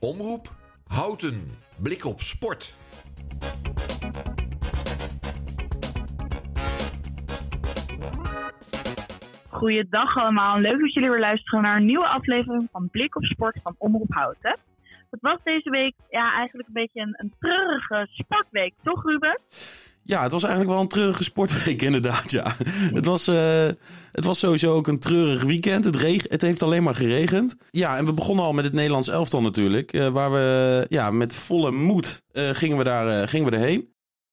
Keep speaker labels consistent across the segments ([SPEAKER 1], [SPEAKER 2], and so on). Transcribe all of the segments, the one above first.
[SPEAKER 1] Omroep Houten. Blik op sport.
[SPEAKER 2] Goeiedag allemaal. Leuk dat jullie weer luisteren naar een nieuwe aflevering van Blik op Sport van Omroep Houten. Het was deze week ja, eigenlijk een beetje een, een treurige sportweek, toch Ruben?
[SPEAKER 3] Ja, het was eigenlijk wel een treurige sportweek inderdaad, ja. Het was, eh, het was sowieso ook een treurig weekend. Het, reg het heeft alleen maar geregend. Ja, en we begonnen al met het Nederlands elftal natuurlijk. eh, waar we ja, met volle moed eh, gingen, we daar, gingen we erheen.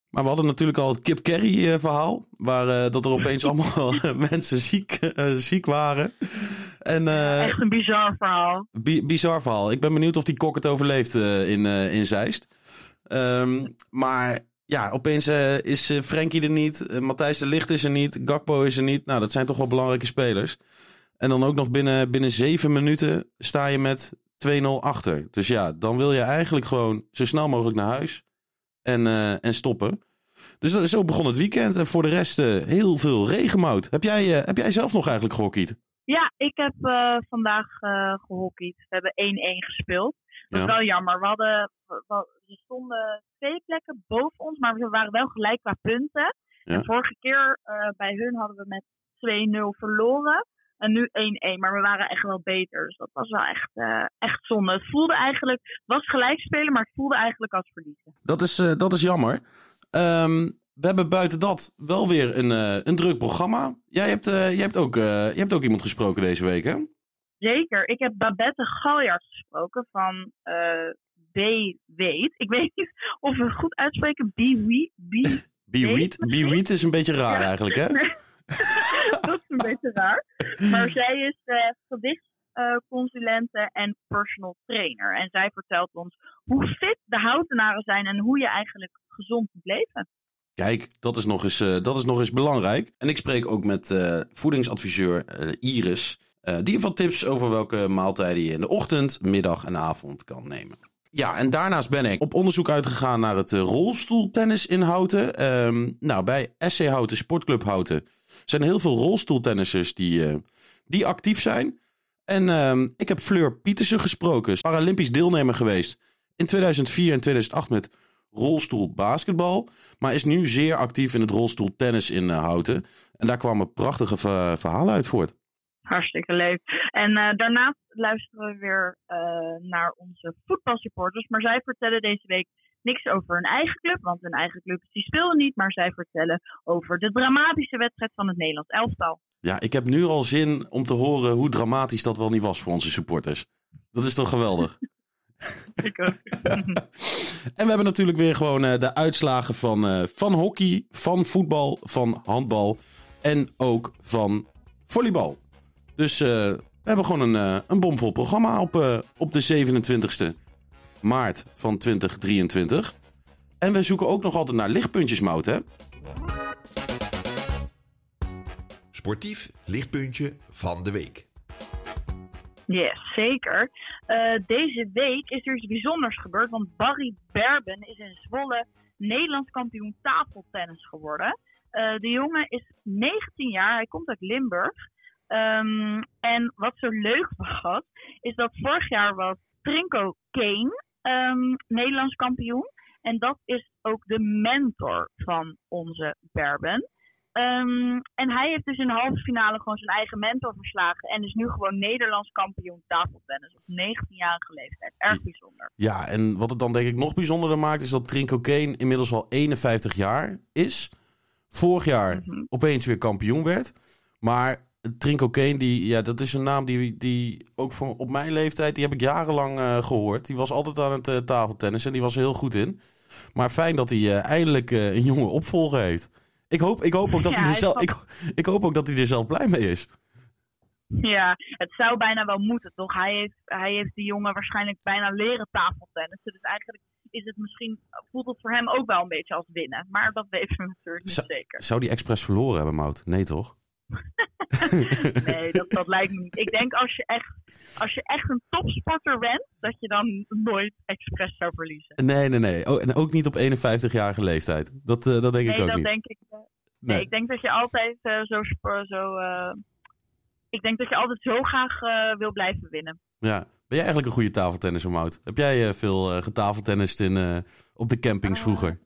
[SPEAKER 3] Maar we hadden natuurlijk al het Kip Kerry verhaal. Waar dat er opeens allemaal mensen ziek, ziek waren. En,
[SPEAKER 2] Echt een bizar verhaal.
[SPEAKER 3] Bi- bizar verhaal. Ik ben benieuwd of die kok het overleeft in, in Zeist. Ehm, maar ja, opeens eh, is Frenkie er niet. eh, Matthijs de Ligt is er niet. Gakpo is er niet. Nou, dat zijn toch wel belangrijke spelers. En dan ook nog binnen, binnen zeven minuten sta je met 2-0 achter. Dus ja, dan wil je eigenlijk gewoon zo snel mogelijk naar huis. En, en stoppen. Dus dat- zo begon het weekend. En voor de rest heel veel regenmout. Heb jij, heb jij zelf nog eigenlijk gehockeyd?
[SPEAKER 2] Ja, ik heb vandaag eh gehockeyd. We hebben 1-1 gespeeld. Dat is
[SPEAKER 3] Ja.
[SPEAKER 2] wel jammer. We, hadden, we, we- we stonden twee plekken boven ons, maar we waren wel gelijk qua punten.
[SPEAKER 3] Ja.
[SPEAKER 2] En vorige keer eh, bij hun hadden we met 2-0 verloren. En nu 1-1, maar we waren echt wel beter. Dus dat was wel echt, eh, echt zonde. Het voelde eigenlijk, het was gelijk spelen, maar het voelde eigenlijk als verliezen.
[SPEAKER 3] Dat is, eh, dat is jammer. Ehm, we hebben buiten dat wel weer een, een druk programma. Jij hebt, jij, hebt ook, jij hebt ook iemand gesproken deze week, hè?
[SPEAKER 2] Zeker. Ik heb Babette Galjaard gesproken van eh B. Weet. Ik weet niet of we het goed uitspreken. B. Wie. B.
[SPEAKER 3] Is een beetje raar
[SPEAKER 2] Ja.
[SPEAKER 3] eigenlijk, hè?
[SPEAKER 2] dat is een beetje raar. Maar zij is eh gewichtsconsulente en personal trainer. En zij vertelt ons hoe fit de houtenaren zijn en hoe je eigenlijk gezond moet leven.
[SPEAKER 3] Kijk, dat is, nog eens, eh, dat is nog eens belangrijk. En ik spreek ook met voedingsadviseur Iris. Eh, die wat tips over welke maaltijden je in de ochtend, middag en avond kan nemen. Ja, en daarnaast ben ik op onderzoek uitgegaan naar het eh, rolstoeltennis in Houten. Ehm, nou, bij SC Houten, Sportclub Houten, zijn er heel veel rolstoeltennissers die, eh, die actief zijn. En ehm, ik heb Fleur Pietersen gesproken, Paralympisch deelnemer geweest in 2004 en 2008 met rolstoelbasketbal. Maar is nu zeer actief in het rolstoeltennis in Houten. En daar kwamen prachtige ver- verhalen uit voort.
[SPEAKER 2] Hartstikke leuk. En eh, daarnaast luisteren we weer eh, naar onze voetbalsupporters. Maar zij vertellen deze week niks over hun eigen club. Want hun eigen club die speelde niet. Maar zij vertellen over de dramatische wedstrijd van het Nederlands elftal.
[SPEAKER 3] Ja, ik heb nu al zin om te horen hoe dramatisch dat wel niet was voor onze supporters. Dat is toch geweldig?
[SPEAKER 2] Ik ook.
[SPEAKER 3] En we hebben natuurlijk weer gewoon eh, de uitslagen van, van hockey, van voetbal, van handbal en ook van volleybal. Dus eh, we hebben gewoon een, eh, een bomvol programma op, eh, op de 27e maart van 2023. En we zoeken ook nog altijd naar lichtpuntjes, Mout, hè?
[SPEAKER 1] Sportief lichtpuntje van de week.
[SPEAKER 2] Yes, zeker. Eh, deze week is er iets bijzonders gebeurd. Want Barry Berben is in Zwolle Nederlands kampioen tafeltennis geworden. Eh, de jongen is 19 jaar, hij komt uit Limburg. Ehm, en wat zo leuk was, is dat vorig jaar was Trinko Kane ehm, Nederlands kampioen. En dat is ook de mentor van onze Berben. Ehm, en hij heeft dus in de halve finale gewoon zijn eigen mentor verslagen. En is nu gewoon Nederlands kampioen tafeltennis op 19-jarige leeftijd. Erg bijzonder.
[SPEAKER 3] Ja, en wat het dan denk ik nog bijzonderder maakt, is dat Trinko Kane inmiddels al 51 jaar is. Vorig jaar
[SPEAKER 2] Mhm.
[SPEAKER 3] opeens weer kampioen werd. Maar Trinko Kane, die, ja, dat is een naam die, die ook voor, op mijn leeftijd, die heb ik jarenlang eh, gehoord. Die was altijd aan het eh, tafeltennis en die was er heel goed in. Maar fijn dat hij eh, eindelijk een jonge opvolger heeft. Ik hoop, ik, hoop ook dat
[SPEAKER 2] Ja,
[SPEAKER 3] hij er zelf, ik, ik hoop ook dat hij er zelf blij mee is.
[SPEAKER 2] Ja, het zou bijna wel moeten, toch? Hij heeft, hij heeft die jongen waarschijnlijk bijna leren tafeltennissen. Dus eigenlijk is het misschien, voelt het voor hem ook wel een beetje als winnen. Maar dat weten we natuurlijk niet zeker.
[SPEAKER 3] Zou die expres verloren hebben, Mout? Nee, toch?
[SPEAKER 2] Nee, dat, dat lijkt me niet. Ik denk als je, echt, als je echt een topsporter bent, dat je dan nooit expres zou verliezen.
[SPEAKER 3] Nee, nee, nee. Oh, en ook niet op 51-jarige leeftijd. Dat, eh, dat denk ik ook
[SPEAKER 2] dat
[SPEAKER 3] niet.
[SPEAKER 2] denk ik. eh, nee. ik denk dat je altijd eh, zo. zo ik denk dat je altijd zo graag wil blijven winnen.
[SPEAKER 3] Ja, Ben jij eigenlijk een goede tafeltennisser, Mout? Heb jij veel getafeltennist in, op de campings vroeger?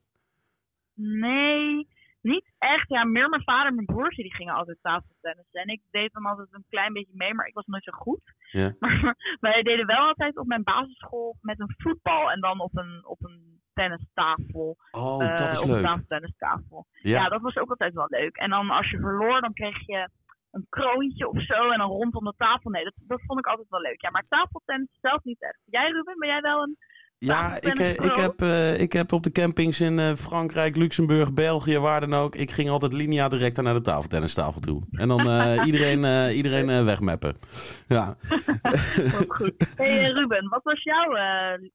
[SPEAKER 2] Nee, niet echt. Ja, meer mijn vader en mijn broertje die gingen altijd tafeltennissen. En ik deed dan altijd een klein beetje mee, maar ik was nooit zo goed.
[SPEAKER 3] Ja.
[SPEAKER 2] Maar wij deden wel altijd op mijn basisschool met een voetbal en dan op een, op een tennistafel.
[SPEAKER 3] Oh,
[SPEAKER 2] uh,
[SPEAKER 3] dat is
[SPEAKER 2] op
[SPEAKER 3] leuk.
[SPEAKER 2] een tennistafel.
[SPEAKER 3] Ja.
[SPEAKER 2] Ja. dat was ook altijd wel leuk. En dan als je verloor, dan kreeg je een kroontje of zo en dan rondom de tafel. Nee, dat, dat vond ik altijd wel leuk. Ja, maar tafeltennis zelf niet echt. Jij Ruben, ben jij wel een
[SPEAKER 3] Ja, ik, eh, ik, heb, eh, ik heb op de campings in eh, Frankrijk, Luxemburg, België, waar dan ook. Ik ging altijd linea directa naar de tafeltennistafel toe. En dan iedereen, iedereen wegmeppen. Ja.
[SPEAKER 2] Ook goed. Hey Ruben, wat was jouw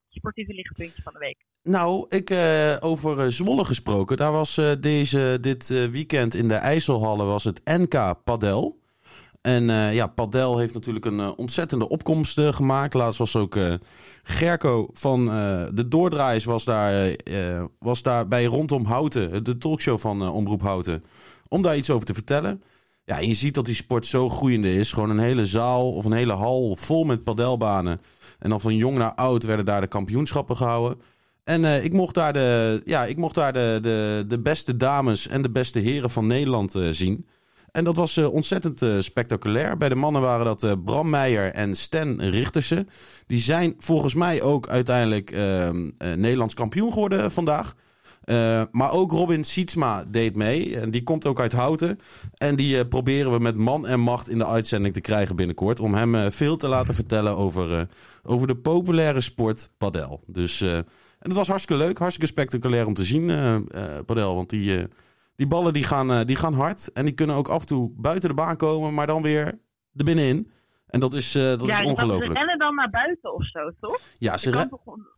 [SPEAKER 2] sportieve lichtpuntje van de week?
[SPEAKER 3] Nou, ik, over Zwolle gesproken. Daar was deze, dit weekend in de IJsselhallen was het NK Padel. En eh, ja, Padel heeft natuurlijk een eh, ontzettende opkomst eh, gemaakt. Laatst was ook Gerco van de Doordraaiers was daar, was daar bij Rondom Houten, de talkshow van Omroep Houten, om daar iets over te vertellen. Ja, je ziet dat die sport zo groeiende is. Gewoon een hele zaal of een hele hal vol met padelbanen. En dan van jong naar oud werden daar de kampioenschappen gehouden. En ik mocht daar, de, ja, ik mocht daar de, de, de beste dames en de beste heren van Nederland zien. En dat was eh, ontzettend eh, spectaculair. Bij de mannen waren dat eh, Bram Meijer en Stan Richtersen. Die zijn volgens mij ook uiteindelijk ehm, eh, Nederlands kampioen geworden vandaag. Maar ook Robin Sietsma deed mee. En die komt ook uit Houten. En die proberen we met man en macht in de uitzending te krijgen binnenkort. Om hem veel te laten vertellen over, over de populaire sport padel. Dus, en het was hartstikke leuk, hartstikke spectaculair om te zien, padel. Want die, die ballen die gaan, eh, die gaan hard. En die kunnen ook af en toe buiten de baan komen, maar dan weer er binnenin. En dat is, eh, dat
[SPEAKER 2] ja,
[SPEAKER 3] is ongelooflijk.
[SPEAKER 2] Ze rennen dan naar buiten of zo, toch?
[SPEAKER 3] Ja, ze,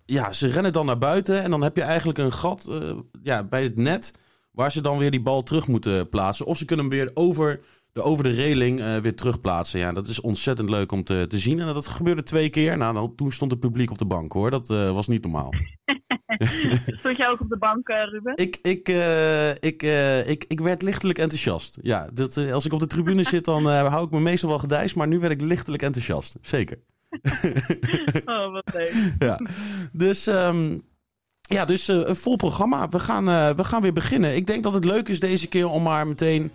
[SPEAKER 3] ja, ze rennen dan naar buiten en dan heb je eigenlijk een gat eh, ja, bij het net waar ze dan weer die bal terug moeten plaatsen. Of ze kunnen hem weer over de, over de reling eh, weer terugplaatsen. Ja, dat is ontzettend leuk om te, te zien. En dat gebeurde twee keer. Nou, dan, toen stond het publiek op de bank hoor. Dat was niet normaal.
[SPEAKER 2] Stond jij ook op de bank, eh, Ruben?
[SPEAKER 3] Ik, ik, eh, ik, eh, ik, ik werd lichtelijk enthousiast. Ja, dat, als ik op de tribune zit, dan hou ik me meestal wel gedijst. Maar nu werd ik lichtelijk enthousiast. Zeker.
[SPEAKER 2] Oh, wat leuk.
[SPEAKER 3] ja. Dus, ehm, ja, dus een vol programma. We gaan, we gaan weer beginnen. Ik denk dat het leuk is deze keer om maar meteen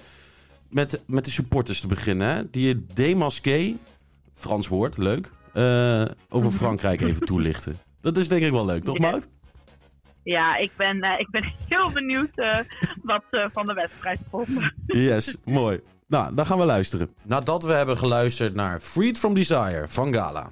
[SPEAKER 3] met, met de supporters te beginnen. Hè? Die Demasqué, Frans woord, leuk, over Frankrijk even toelichten. Dat is denk ik wel leuk, toch
[SPEAKER 2] Ja.
[SPEAKER 3] Mout?
[SPEAKER 2] Ja, ik ben, eh, ik ben heel benieuwd eh, wat ze van de wedstrijd vonden.
[SPEAKER 3] Yes, mooi. Nou, dan gaan we luisteren. Nadat we hebben geluisterd naar Freed from Desire van Gala.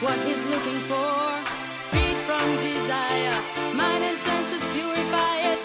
[SPEAKER 4] what he's looking for. Freed from desire, mind and senses purify it.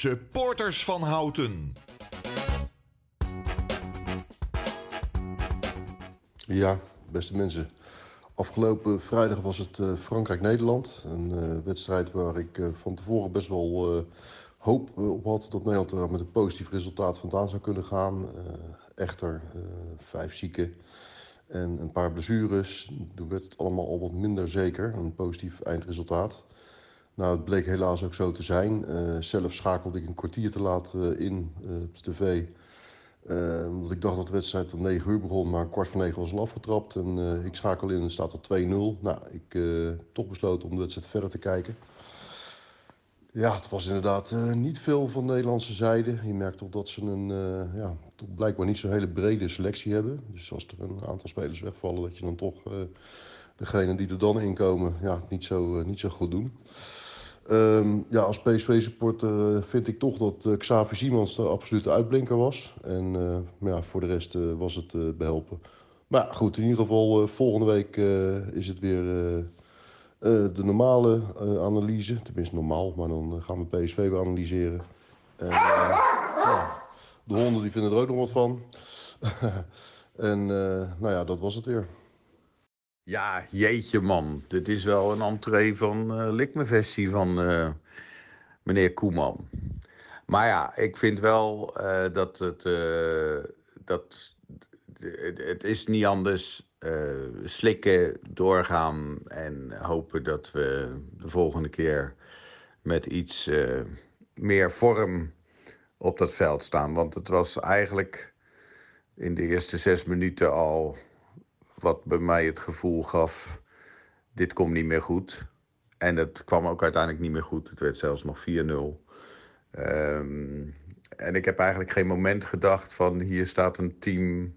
[SPEAKER 1] Supporters van Houten.
[SPEAKER 5] Ja, beste mensen. Afgelopen vrijdag was het uh, Frankrijk-Nederland. Een uh, wedstrijd waar ik uh, van tevoren best wel hoop op had dat Nederland er met een positief resultaat vandaan zou kunnen gaan. echter, vijf zieken en een paar blessures. Toen werd het allemaal al wat minder zeker, een positief eindresultaat. Nou, het bleek helaas ook zo te zijn. zelf schakelde ik een kwartier te laat in op de tv uh, omdat ik dacht dat de wedstrijd om 9 uur begon, maar kwart voor 9 was al afgetrapt. En uh, ik schakel in en staat er 2-0. Nou, ik uh, toch besloten om de wedstrijd verder te kijken. Ja, het was inderdaad niet veel van de Nederlandse zijde. Je merkt toch dat ze een, ja, blijkbaar niet zo'n hele brede selectie hebben. Dus als er een aantal spelers wegvallen, dat je dan toch degene die er dan inkomen, ja, niet zo, niet zo goed doen. Um, ja, als PSV-supporter uh, vind ik toch dat uh, Xavi Simons de absolute uitblinker was. En uh, maar ja, voor de rest was het behelpen. Maar goed, in ieder geval volgende week is het weer de normale analyse. Tenminste normaal, maar dan gaan we PSV weer analyseren. En, ja, de honden die vinden er ook nog wat van. en nou ja, dat was het weer.
[SPEAKER 6] Ja, jeetje man. Dit is wel een entree van uh, Likmevestie van uh, meneer Koeman. Maar ja, ik vind wel uh, dat het... dat, het, het, is niet anders. slikken, doorgaan en hopen dat we de volgende keer met iets meer vorm op dat veld staan. Want het was eigenlijk in de eerste zes minuten al wat bij mij het gevoel gaf, dit komt niet meer goed. En dat kwam ook uiteindelijk niet meer goed. Het werd zelfs nog 4-0. Um, ehm, en ik heb eigenlijk geen moment gedacht van hier staat een team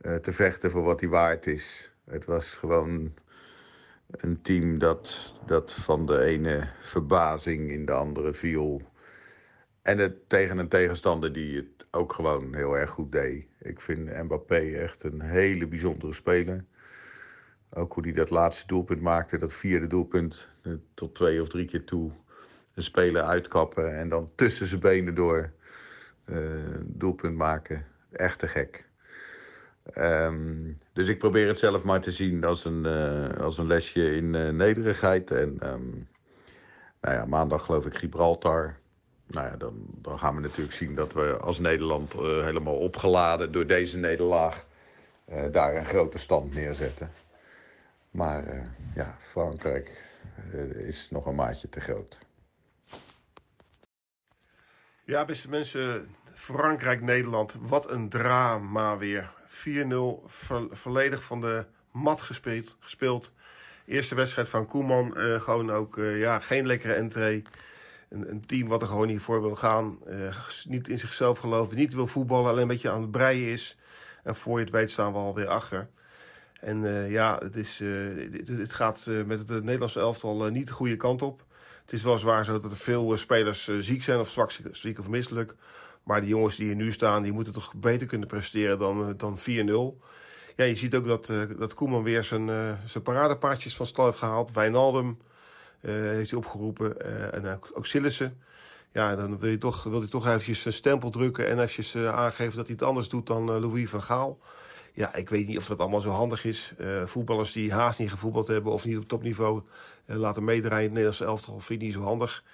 [SPEAKER 6] uh, te vechten voor wat hij waard is. Het was gewoon een team dat, dat van de ene verbazing in de andere viel. En het tegen een tegenstander die het ook gewoon heel erg goed deed. Ik vind Mbappé echt een hele bijzondere speler. Ook hoe hij dat laatste doelpunt maakte, dat vierde doelpunt, eh, tot twee of drie keer toe. Een speler uitkappen en dan tussen zijn benen door uh, doelpunt maken. Echt te gek. Um, dus ik probeer het zelf maar te zien als een, uh, als een lesje in nederigheid. En um, nou ja, maandag geloof ik Gibraltar nou ja, dan, dan gaan we natuurlijk zien dat we als Nederland uh, helemaal opgeladen door deze nederlaag uh, daar een grote stand neerzetten. Maar uh, ja, Frankrijk is nog een maatje te groot.
[SPEAKER 7] Ja, beste mensen, Frankrijk-Nederland, wat een drama weer. 4-0, vo volledig van de mat gespeeld. gespeeld. Eerste wedstrijd van Koeman, gewoon ook ja, geen lekkere entree een, een, team wat er gewoon niet voor wil gaan. Uh, niet in zichzelf gelooft, niet wil voetballen, alleen een beetje aan het breien is. En voor je het weet staan we alweer achter. En uh, ja, het, is, het, het, gaat met het Nederlandse elftal niet de goede kant op. Het is wel zwaar zo dat er veel spelers ziek zijn of zwak, ziek of misselijk. Maar die jongens die hier nu staan, die moeten toch beter kunnen presteren dan, dan 4-0. Ja, je ziet ook dat, dat Koeman weer zijn, zijn paradepaardjes van stal heeft gehaald. Wijnaldum, eh, heeft hij opgeroepen. Eh, en ook, ook Sillissen. Ja, dan wil, je toch, wil hij toch eventjes een stempel drukken en eventjes aangeven dat hij het anders doet dan Louis van Gaal. Ja, ik weet niet of dat allemaal zo handig is. voetballers die haast niet gevoetbald hebben of niet op topniveau laten meedraaien in het Nederlandse elftal vind ik niet zo handig.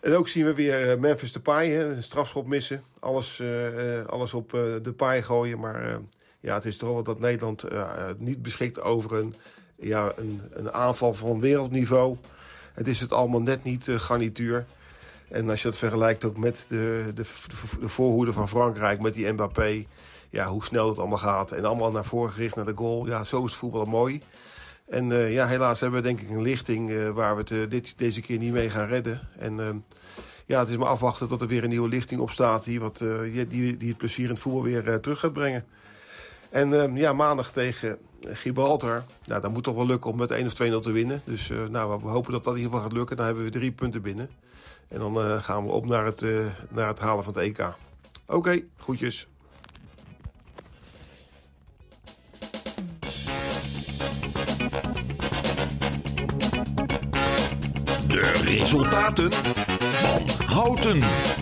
[SPEAKER 7] En ook zien we weer Memphis Depay, hè, een strafschop missen. Alles, alles op de paai gooien. Maar ja, het is toch wel dat Nederland niet beschikt over een ja, een, een aanval van wereldniveau. Het is het allemaal net niet uh, garnituur. En als je dat vergelijkt ook met de, de, de, voorhoede van Frankrijk, met die Mbappé. Ja, hoe snel het allemaal gaat. En allemaal naar voren gericht naar de goal. Ja, zo is het voetbal mooi. En uh, ja, helaas hebben we denk ik een lichting uh, waar we het dit, deze keer niet mee gaan redden. En ehm, ja, het is maar afwachten tot er weer een nieuwe lichting op staat die, wat, die, die het plezier in het voetbal weer terug gaat brengen. En ehm, ja, maandag tegen Gibraltar. Nou, dat moet toch wel lukken om met 1 of 2-0 te winnen. Dus uh, nou, we hopen dat dat in ieder geval gaat lukken. Dan hebben we drie punten binnen. En dan uh, gaan we op naar het, uh, naar het halen van het EK. Oké, okay, groetjes.
[SPEAKER 1] De resultaten van Houten.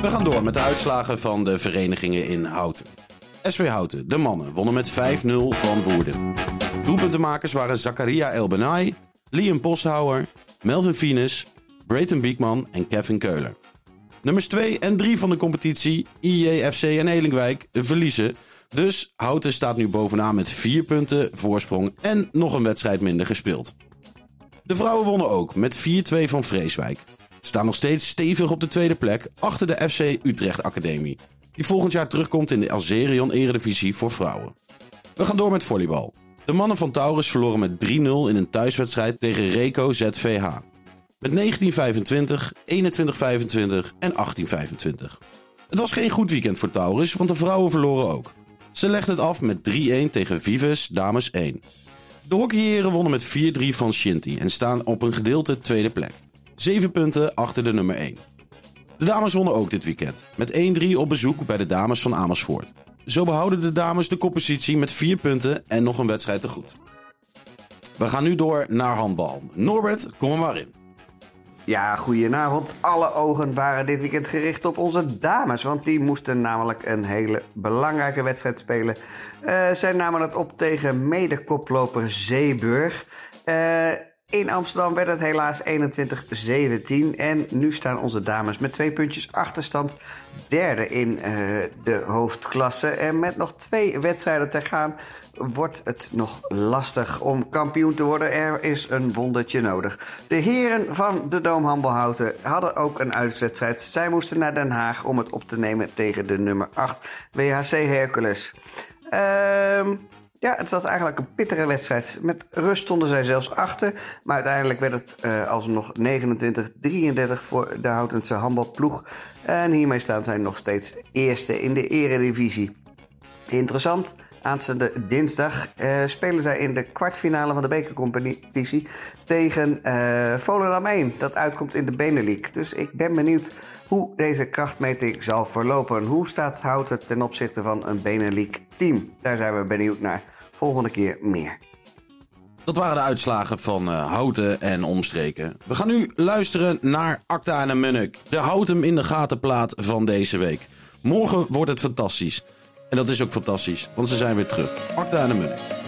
[SPEAKER 3] We gaan door met de uitslagen van de verenigingen in Houten. SV Houten, de mannen, wonnen met 5-0 van Woerden. Doelpuntenmakers waren Zakaria Elbenai, Liam Posthouwer, Melvin Venus, Brayton Biekman en Kevin Keuler. Nummers 2 en 3 van de competitie, IJFC en Elingwijk, verliezen. Dus Houten staat nu bovenaan met 4 punten voorsprong en nog een wedstrijd minder gespeeld. De vrouwen wonnen ook met 4-2 van Vreeswijk. Staan nog steeds stevig op de tweede plek achter de FC Utrecht Academie. Die volgend jaar terugkomt in de Azerion Eredivisie voor vrouwen. We gaan door met volleybal. De mannen van Taurus verloren met 3-0 in een thuiswedstrijd tegen Reco ZVH. Met 1925, 2125 en 1825. Het was geen goed weekend voor Taurus, want de vrouwen verloren ook. Ze legden het af met 3-1 tegen Vives Dames 1. De hockeyheren wonnen met 4-3 van Shinty en staan op een gedeelte tweede plek. 7 punten achter de nummer 1. De dames wonnen ook dit weekend, met 1-3 op bezoek bij de dames van Amersfoort. Zo behouden de dames de koppositie met 4 punten en nog een wedstrijd te goed. We gaan nu door naar handbal. Norbert, kom er maar in.
[SPEAKER 8] Ja, goedenavond. Alle ogen waren dit weekend gericht op onze dames. Want die moesten namelijk een hele belangrijke wedstrijd spelen. Uh, zij namen het op tegen medekoploper Zeeburg. Uh, in Amsterdam werd het helaas 21-17. En nu staan onze dames met twee puntjes achterstand. Derde in uh, de hoofdklasse. En met nog twee wedstrijden te gaan wordt het nog lastig om kampioen te worden. Er is een wondertje nodig. De heren van de Doomhandelhouten hadden ook een uitwedstrijd. Zij moesten naar Den Haag om het op te nemen tegen de nummer 8 WHC Hercules. Ehm... Ja, het was eigenlijk een pittige wedstrijd. Met rust stonden zij zelfs achter. Maar uiteindelijk werd het uh, alsnog 29-33 voor de Houtense handbalploeg. En hiermee staan zij nog steeds eerste in de eredivisie. Interessant, aanstaande dinsdag uh, spelen zij in de kwartfinale van de bekercompetitie tegen uh, Volendam 1. Dat uitkomt in de Benelux. Dus ik ben benieuwd hoe deze krachtmeting zal verlopen. Hoe staat Houten ten opzichte van een Benelux team? Daar zijn we benieuwd naar. Volgende keer meer.
[SPEAKER 3] Dat waren de uitslagen van uh, Houten en omstreken. We gaan nu luisteren naar Acta en Munnik. De Houten in de gaten plaat van deze week. Morgen wordt het fantastisch. En dat is ook fantastisch, want ze zijn weer terug. Acta en Munnik.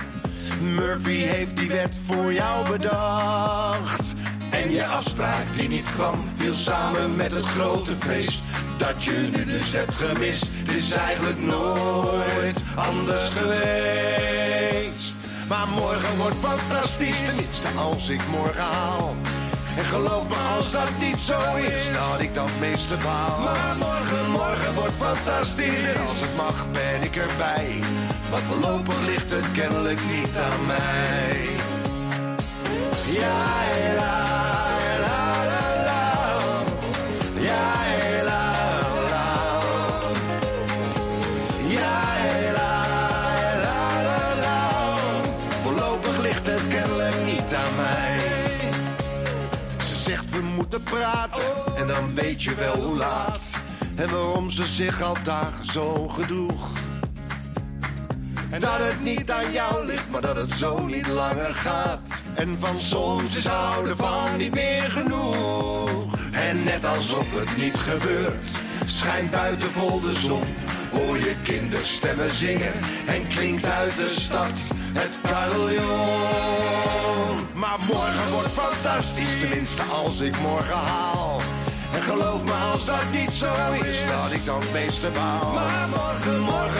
[SPEAKER 9] Murphy heeft die wet voor jou bedacht. En je afspraak die niet kwam, viel samen met het grote feest. Dat je nu dus hebt gemist, het is eigenlijk nooit anders geweest. Maar morgen wordt fantastisch, tenminste als ik morgen haal. En geloof me als dat niet zo is, dat ik dat meeste baal. Maar morgen, morgen wordt fantastisch. En als het mag ben ik erbij. Maar voorlopig ligt het kennelijk niet aan mij. Ja, la, la, la, la. Ja, la, la. Ja, la, la, la, la. Voorlopig ligt het kennelijk niet aan mij. Ze zegt we moeten praten en dan weet je wel hoe laat. En waarom ze zich al dagen zo gedroeg. En dat het niet aan jou ligt, maar dat het zo niet langer gaat. En van soms is houden van niet meer genoeg. En net alsof het niet gebeurt, schijnt buiten vol de zon. Hoor je kinderstemmen zingen en klinkt uit de stad het carillon. Maar morgen wordt fantastisch, tenminste als ik morgen haal. En geloof me als dat niet zo is, dat ik dan het meeste baal. Maar morgen, morgen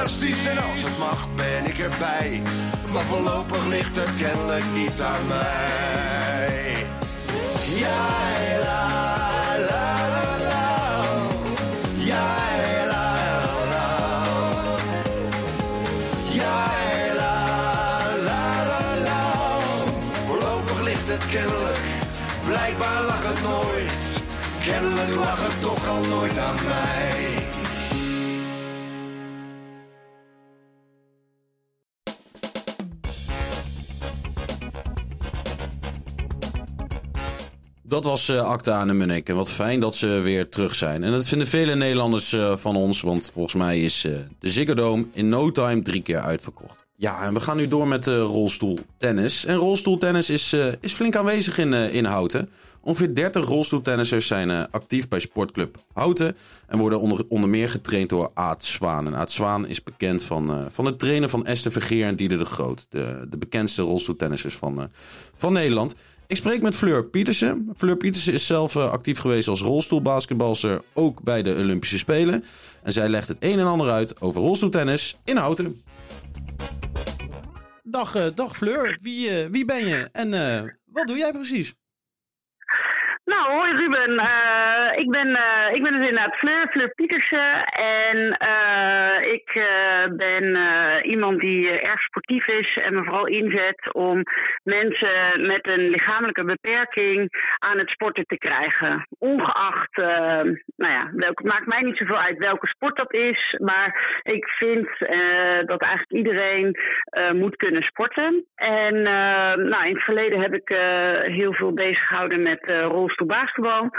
[SPEAKER 9] en als het mag ben ik erbij. Maar voorlopig ligt het kennelijk niet aan mij. Ja, la, la, la, la. Ja, la, la. Ja, la, la, la, la. Voorlopig ligt het kennelijk, blijkbaar lag het nooit. Kennelijk lag het toch al nooit aan mij.
[SPEAKER 3] Dat was eh Acta en de wat fijn dat ze weer terug zijn. En dat vinden vele Nederlanders eh, van ons. Want volgens mij is eh, de Ziggo Dome in no time drie keer uitverkocht. Ja, en we gaan nu door met rolstoeltennis. En rolstoeltennis is, is flink aanwezig in, in Houten. Ongeveer 30 rolstoeltennissers zijn actief bij sportclub Houten. En worden onder, onder meer getraind door Aad Zwaan. En Aad Zwaan is bekend van, van het trainen van Esther Vergeer en Dieder de Groot. De, de bekendste rolstoeltennissers van, van Nederland. Ik spreek met Fleur Pietersen. Fleur Pietersen is zelf eh, actief geweest als rolstoelbasketbalster, ook bij de Olympische Spelen. En zij legt het een en ander uit over rolstoeltennis in Houten. Dag, eh, dag Fleur, wie, eh, wie ben je en wat doe jij precies?
[SPEAKER 10] Nou, hoi Ruben. Eh, ik, ben, eh, ik ben dus inderdaad Fleur, Fleur Pietersen. En eh, ik ben iemand die erg sportief is en me vooral inzet om mensen met een lichamelijke beperking aan het sporten te krijgen. Ongeacht, nou ja, welk, het maakt mij niet zoveel uit welke sport dat is. Maar ik vind dat eigenlijk iedereen moet kunnen sporten. En nou, in het verleden heb ik heel veel bezig gehouden met eh rolstoelbasketbal.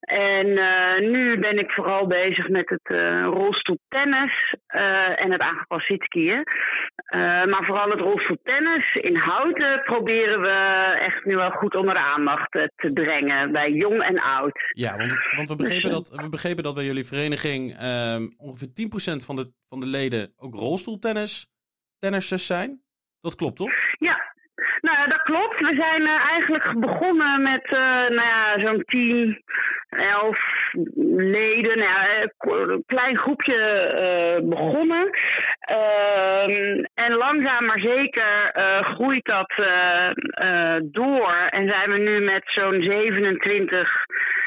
[SPEAKER 10] En eh, nu ben ik vooral bezig met het eh rolstoeltennis eh, en het aangepast zitskiën. Maar vooral het rolstoeltennis in houten proberen we echt nu wel goed onder de aandacht te brengen bij jong en oud.
[SPEAKER 3] Ja, want, want we, begrepen dat, we begrepen dat bij jullie vereniging ehm, ongeveer 10% van de, van de leden ook rolstoeltennis tennissers zijn. Dat klopt toch?
[SPEAKER 10] Ja, klopt. We zijn eh, eigenlijk begonnen met eh, nou ja, zo'n 10, 11 leden. Nou eh, een klein groepje begonnen. Ehm, en langzaam maar zeker groeit dat door. En zijn we nu met zo'n 27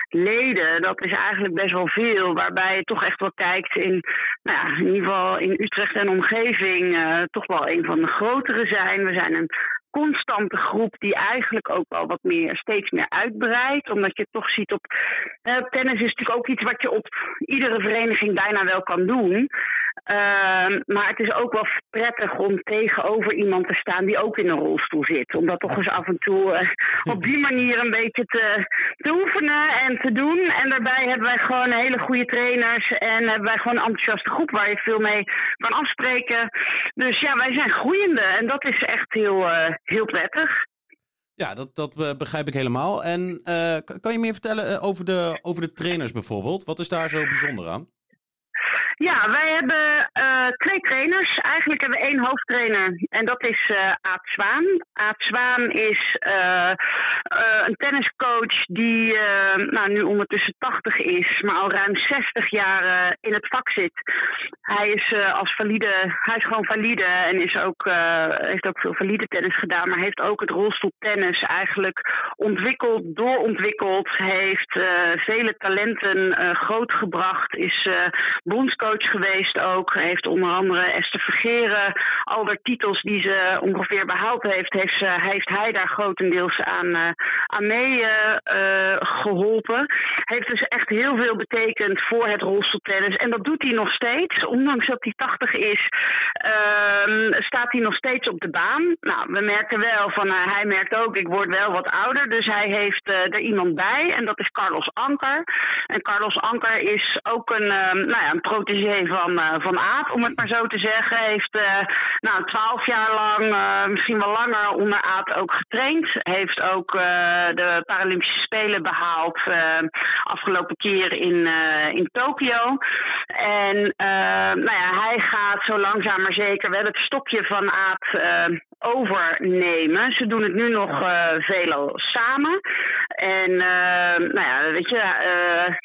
[SPEAKER 10] leden. Dat is eigenlijk best wel veel. Waarbij je toch echt wel kijkt in, nou ja, in ieder geval in Utrecht en omgeving, toch wel een van de grotere zijn. We zijn een constante groep die eigenlijk ook wel wat meer, steeds meer uitbreidt. Omdat je toch ziet op. eh, tennis is natuurlijk ook iets wat je op iedere vereniging bijna wel kan doen. Ehm, maar het is ook wel prettig om tegenover iemand te staan die ook in een rolstoel zit. Om dat toch eens af en toe eh, op die manier een beetje te, te oefenen en te doen. En daarbij hebben wij gewoon hele goede trainers en hebben wij gewoon een enthousiaste groep waar je veel mee kan afspreken. Dus ja, wij zijn groeiende en dat is echt heel, eh, heel prettig.
[SPEAKER 3] Ja, dat, dat eh, begrijp ik helemaal. En eh, kan je meer vertellen eh, over, de, over de trainers bijvoorbeeld? Wat is daar zo bijzonder aan?
[SPEAKER 10] Ja, wij hebben eh, twee trainers. Eigenlijk hebben we één hoofdtrainer en dat is eh Aad Zwaan. Aad Zwaan is eh, een tenniscoach die nou, nu ondertussen 80 is, maar al ruim 60 jaar in het vak zit. Hij is als valide, hij is gewoon valide en is ook, heeft ook veel valide tennis gedaan, maar heeft ook het rolstoeltennis eigenlijk ontwikkeld, doorontwikkeld, heeft vele talenten grootgebracht, is eh geweest ook, heeft onder andere Esther Vergeren, al de titels die ze ongeveer behaald heeft, heeft, ze, heeft hij daar grotendeels aan, eh, aan mee eh, eh, geholpen. Heeft dus echt heel veel betekend voor het rolstoeltennis en dat doet hij nog steeds, ondanks dat hij 80 is, ehm, staat hij nog steeds op de baan. Nou, we merken wel van, hij merkt ook, ik word wel wat ouder, dus hij heeft er iemand bij en dat is Carlos Anker. En Carlos Anker is ook een, ehm, nou ja, een protégé van, eh, van Aad, om het maar zo te zeggen. Heeft eh, nou, twaalf jaar lang, eh, misschien wel langer, onder Aad ook getraind. Heeft ook de Paralympische Spelen behaald eh, afgelopen keer in, in Tokio. En nou ja, hij gaat zo langzaam maar zeker wel het stokje van Aad overnemen. Ze doen het nu nog eh veelal samen. En nou ja, weet je,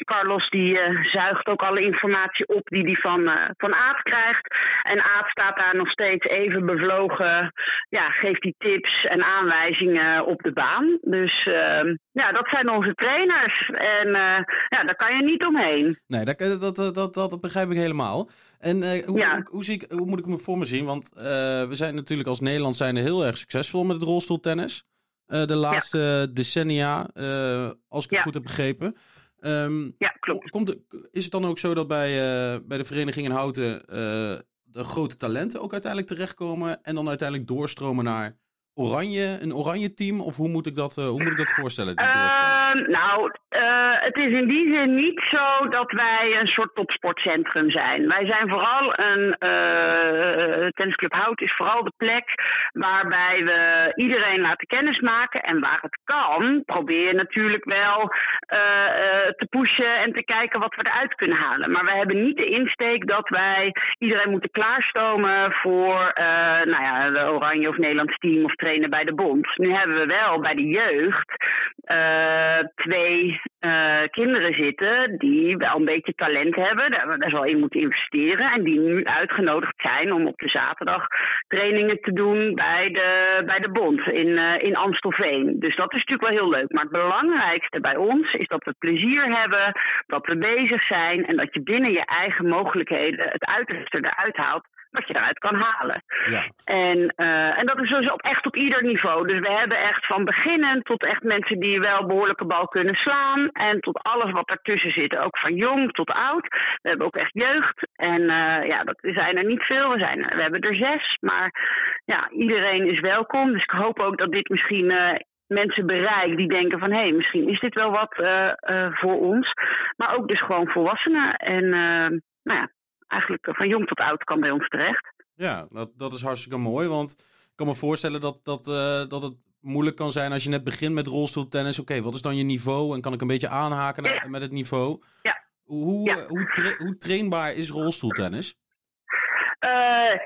[SPEAKER 10] Carlos die zuigt ook alle informatie op die hij van, eh, van Aad krijgt. En Aad staat daar nog steeds even bevlogen, ja, geeft die tips en aanwijzingen op de baan. Dus eh, ja, dat zijn onze trainers. En eh, ja, daar kan je niet omheen.
[SPEAKER 3] Nee, dat, dat, dat, dat, dat begrijp ik helemaal. En eh, hoe, hoe, hoe zie ik, hoe moet ik me voor me zien? Want we zijn natuurlijk als Nederland zijn heel erg succesvol met het rolstoeltennis. de laatste decennia, als ik het
[SPEAKER 10] Ja.
[SPEAKER 3] goed heb begrepen. Ehm,
[SPEAKER 10] Ja, klopt.
[SPEAKER 3] Komt is het dan ook zo dat bij, eh, bij de vereniging in Houten eh, de grote talenten ook uiteindelijk terechtkomen en dan uiteindelijk doorstromen naar oranje, een oranje team? Of hoe moet ik dat, eh, hoe moet ik dat voorstellen? Die
[SPEAKER 10] Ehm, nou, eh, het is in die zin niet zo dat wij een soort topsportcentrum zijn. Wij zijn vooral een eh tennisclub Hout is vooral de plek waarbij we iedereen laten kennismaken en waar het kan, probeer je natuurlijk wel eh, te pushen en te kijken wat we eruit kunnen halen. Maar wij hebben niet de insteek dat wij iedereen moeten klaarstomen voor nou ja, de Oranje of Nederlands team of trainen bij de bond. Nu hebben we wel bij de jeugd twee eh, kinderen zitten die wel een beetje talent hebben, daar we best wel in moeten investeren en die nu uitgenodigd zijn om op de zaterdag trainingen te doen bij de, bij de bond in, eh, in Amstelveen. Dus dat is natuurlijk wel heel leuk. Maar het belangrijkste bij ons is dat we plezier hebben, dat we bezig zijn en dat je binnen je eigen mogelijkheden het uiterste eruit haalt wat je eruit kan halen.
[SPEAKER 3] Ja.
[SPEAKER 10] En, eh, en dat is dus op, echt op ieder niveau. Dus we hebben echt van beginnen tot echt mensen die wel behoorlijke bal kunnen slaan. En tot alles wat ertussen zit. Ook van jong tot oud. We hebben ook echt jeugd. En eh, ja, dat zijn er niet veel. We, zijn, er- we hebben er zes. Maar ja, iedereen is welkom. Dus ik hoop ook dat dit misschien eh, mensen bereikt die denken van... hé, hey, misschien is dit wel wat voor ons. Maar ook dus gewoon volwassenen. En nou ja, eigenlijk eh, van jong tot oud kan bij ons terecht.
[SPEAKER 3] Ja, dat, dat is hartstikke mooi. Want ik kan me voorstellen dat, dat, eh, dat het moeilijk kan zijn als je net begint met rolstoeltennis. Oké, wat is dan je niveau? En kan ik een beetje aanhaken
[SPEAKER 10] Ja.
[SPEAKER 3] met het niveau?
[SPEAKER 10] Ja.
[SPEAKER 3] Hoe,
[SPEAKER 10] Ja.
[SPEAKER 3] eh, hoe, tra- hoe trainbaar is rolstoeltennis?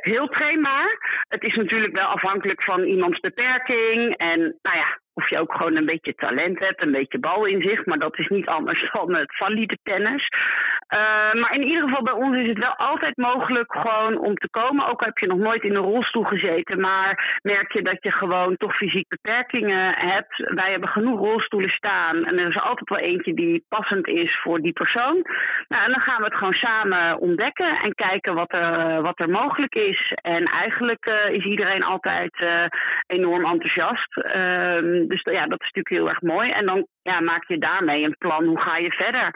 [SPEAKER 10] Heel trainbaar. Het is natuurlijk wel afhankelijk van iemands beperking. En nou ja, of je ook gewoon een beetje talent hebt, een beetje balinzicht. Maar dat is niet anders dan het valide tennis. Eh, maar in ieder geval bij ons is het wel altijd mogelijk gewoon om te komen. Ook al heb je nog nooit in een rolstoel gezeten. Maar merk je dat je gewoon toch fysiek beperkingen hebt. Wij hebben genoeg rolstoelen staan. En er is altijd wel eentje die passend is voor die persoon. Nou, en dan gaan we het gewoon samen ontdekken en kijken wat er, wat er mogelijk is. En eigenlijk eh, is iedereen altijd eh, enorm enthousiast. Ehm, dus ja, dat is natuurlijk heel erg mooi. En dan ja, maak je daarmee een plan. Hoe ga je verder?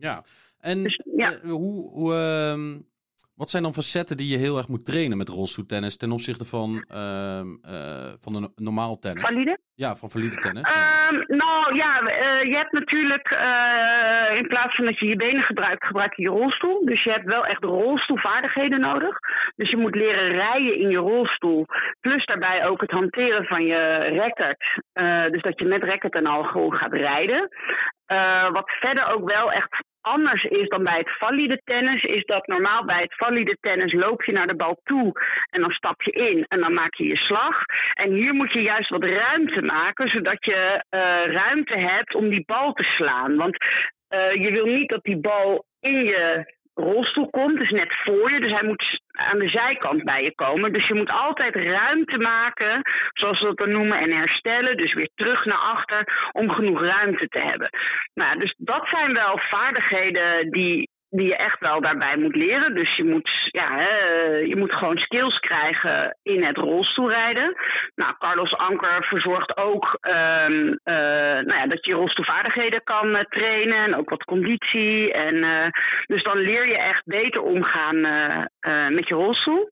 [SPEAKER 3] Ja. En
[SPEAKER 10] Dus, ja.
[SPEAKER 3] eh, hoe, hoe, ehm, wat zijn dan facetten die je heel erg moet trainen met rolstoeltennis ten opzichte van, ehm, eh, van een normaal tennis?
[SPEAKER 10] Valide?
[SPEAKER 3] Ja, van valide tennis. ja.
[SPEAKER 10] Ehm, nou ja, eh, je hebt natuurlijk in plaats van dat je je benen gebruikt, gebruik je je rolstoel. Dus je hebt wel echt rolstoelvaardigheden nodig. Dus je moet leren rijden in je rolstoel. Plus daarbij ook het hanteren van je racket. Dus dat je met racket en al gewoon gaat rijden. Wat verder ook wel echt anders is dan bij het valide tennis, is dat normaal bij het valide tennis loop je naar de bal toe en dan stap je in en dan maak je je slag. En hier moet je juist wat ruimte maken, zodat je eh, ruimte hebt om die bal te slaan. Want eh, je wil niet dat die bal in je rolstoel komt, dus net voor je. Dus hij moet aan de zijkant bij je komen. Dus je moet altijd ruimte maken, zoals we dat dan noemen, en herstellen. Dus weer terug naar achter om genoeg ruimte te hebben. Nou, dus dat zijn wel vaardigheden die, die je echt wel daarbij moet leren. Dus je moet, ja, je moet gewoon skills krijgen in het rolstoelrijden. Nou, Carlos Anker verzorgt ook ehm, eh, nou ja, dat je rolstoelvaardigheden kan eh, trainen en ook wat conditie. En, eh, dus dan leer je echt beter omgaan met je rolstoel.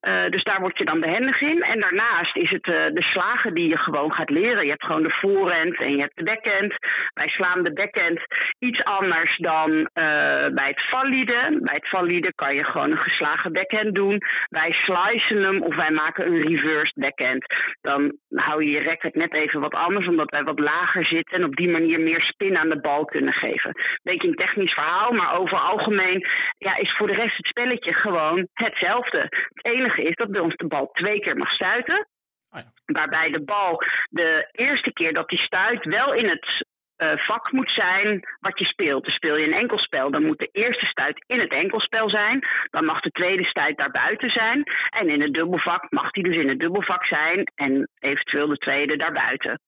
[SPEAKER 10] Eh, dus daar word je dan behendig in. En daarnaast is het eh, de slagen die je gewoon gaat leren. Je hebt gewoon de voorhand en je hebt de backhand. Wij slaan de backhand iets anders dan eh, bij het valide. Bij het valide kan je gewoon een geslagen backhand doen. Wij slicen hem of wij maken een reversed backhand. Dan hou je je racket net even wat anders, omdat wij wat lager zitten. En op die manier meer spin aan de bal kunnen geven. Beetje een technisch verhaal, maar over algemeen ja, is voor de rest het spelletje gewoon hetzelfde. Het enige is dat bij ons de bal twee keer mag stuiten.
[SPEAKER 3] Ah ja.
[SPEAKER 10] Waarbij de bal de eerste keer dat die stuit wel in het eh, vak moet zijn wat je speelt. Dus speel je een enkelspel, dan moet de eerste stuit in het enkelspel zijn. Dan mag de tweede stuit daarbuiten zijn. En in het dubbelvak mag die dus in het dubbelvak zijn en eventueel de tweede daarbuiten.